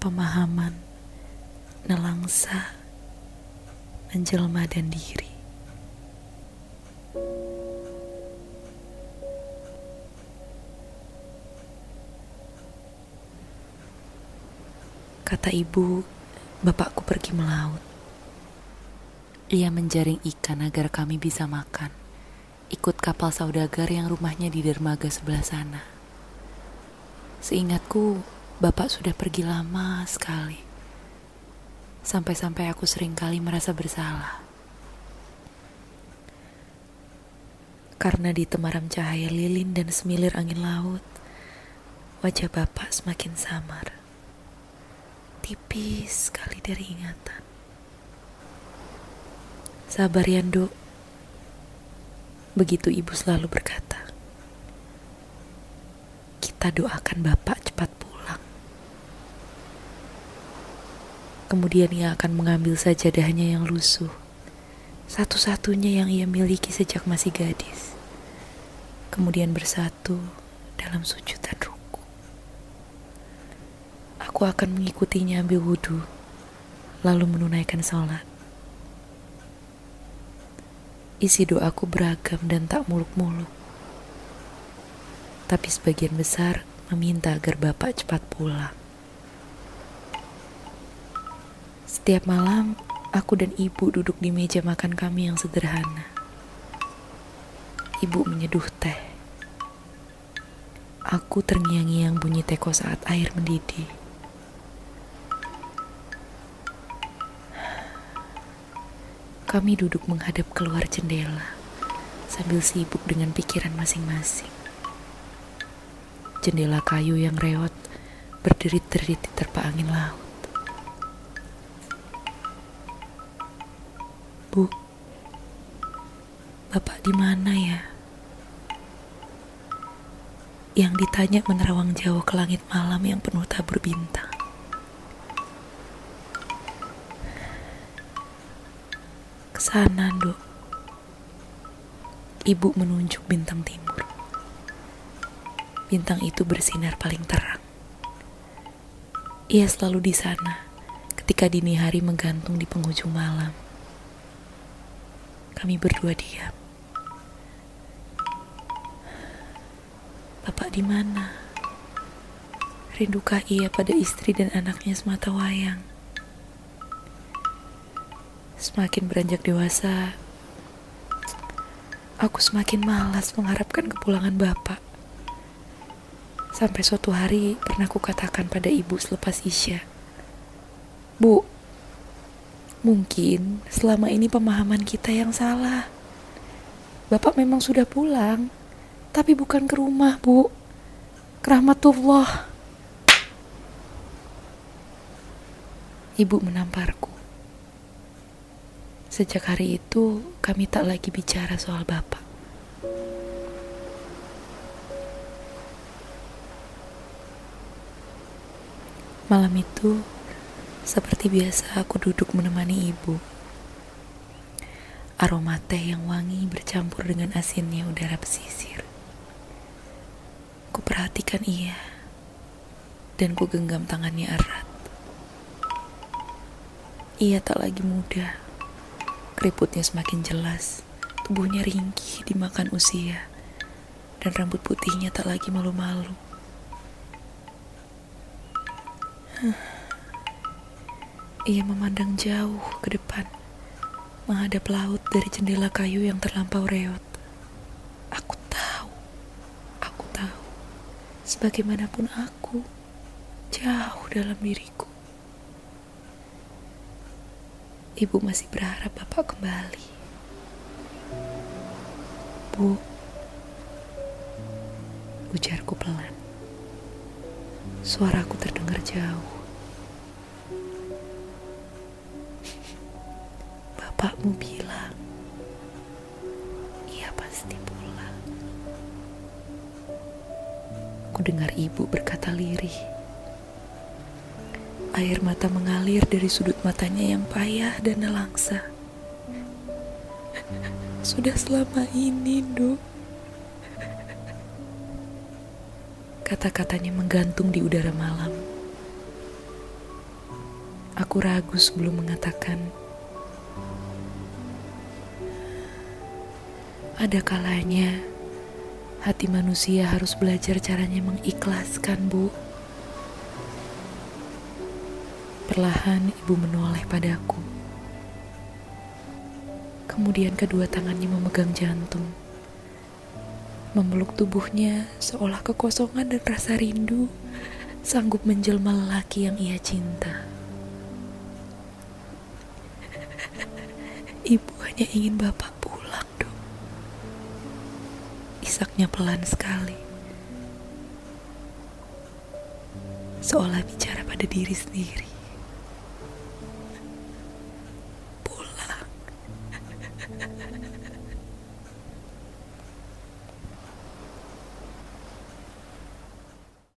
pemahaman, nelangsa, menjelma dan diri. Kata ibu, bapakku pergi melaut. Ia menjaring ikan agar kami bisa makan. Ikut kapal saudagar yang rumahnya di dermaga sebelah sana. Seingatku, bapak sudah pergi lama sekali. Sampai-sampai aku sering kali merasa bersalah. Karena di temaram cahaya lilin dan semilir angin laut, wajah bapak semakin samar tipis sekali dari ingatan. Sabar Yando. Begitu ibu selalu berkata. Kita doakan Bapak cepat pulang. Kemudian ia akan mengambil sajadahnya yang lusuh. Satu-satunya yang ia miliki sejak masih gadis. Kemudian bersatu dalam sujudan ruku aku akan mengikutinya ambil wudhu, lalu menunaikan sholat. Isi doaku beragam dan tak muluk-muluk. Tapi sebagian besar meminta agar Bapak cepat pulang. Setiap malam, aku dan ibu duduk di meja makan kami yang sederhana. Ibu menyeduh teh. Aku terngiang-ngiang bunyi teko saat air mendidih. Kami duduk menghadap keluar jendela sambil sibuk dengan pikiran masing-masing. Jendela kayu yang reot berderit-derit di terpa angin laut. Bu, Bapak di mana ya? Yang ditanya menerawang jauh ke langit malam yang penuh tabur bintang. sana, Dok. Ibu menunjuk bintang timur. Bintang itu bersinar paling terang. Ia selalu di sana ketika dini hari menggantung di penghujung malam. Kami berdua diam. Bapak di mana? Rindukah ia pada istri dan anaknya semata wayang? Semakin beranjak dewasa, aku semakin malas mengharapkan kepulangan Bapak. Sampai suatu hari pernah kukatakan pada ibu selepas Isya, Bu, mungkin selama ini pemahaman kita yang salah. Bapak memang sudah pulang, tapi bukan ke rumah, Bu. Kerahmatullah. Ibu menamparku. Sejak hari itu, kami tak lagi bicara soal Bapak. Malam itu, seperti biasa aku duduk menemani ibu. Aroma teh yang wangi bercampur dengan asinnya udara pesisir. Ku perhatikan ia, dan ku genggam tangannya erat. Ia tak lagi muda Keriputnya semakin jelas, tubuhnya ringkih dimakan usia, dan rambut putihnya tak lagi malu-malu. Ia memandang jauh ke depan, menghadap laut dari jendela kayu yang terlampau reot. Aku tahu, aku tahu, sebagaimanapun aku, jauh dalam diriku. Ibu masih berharap Bapak kembali. Bu, ujarku pelan. Suaraku terdengar jauh. Bapakmu bilang, ia pasti pulang. Ku dengar ibu berkata lirih. Air mata mengalir dari sudut matanya yang payah dan nelangsa. Sudah selama ini, Dok. Kata-katanya menggantung di udara malam. Aku ragu sebelum mengatakan. Ada kalanya hati manusia harus belajar caranya mengikhlaskan, Bu. Perlahan ibu menoleh padaku. Kemudian kedua tangannya memegang jantung. Memeluk tubuhnya seolah kekosongan dan rasa rindu sanggup menjelma lelaki yang ia cinta. Ibu hanya ingin bapak. Isaknya pelan sekali. Seolah bicara pada diri sendiri.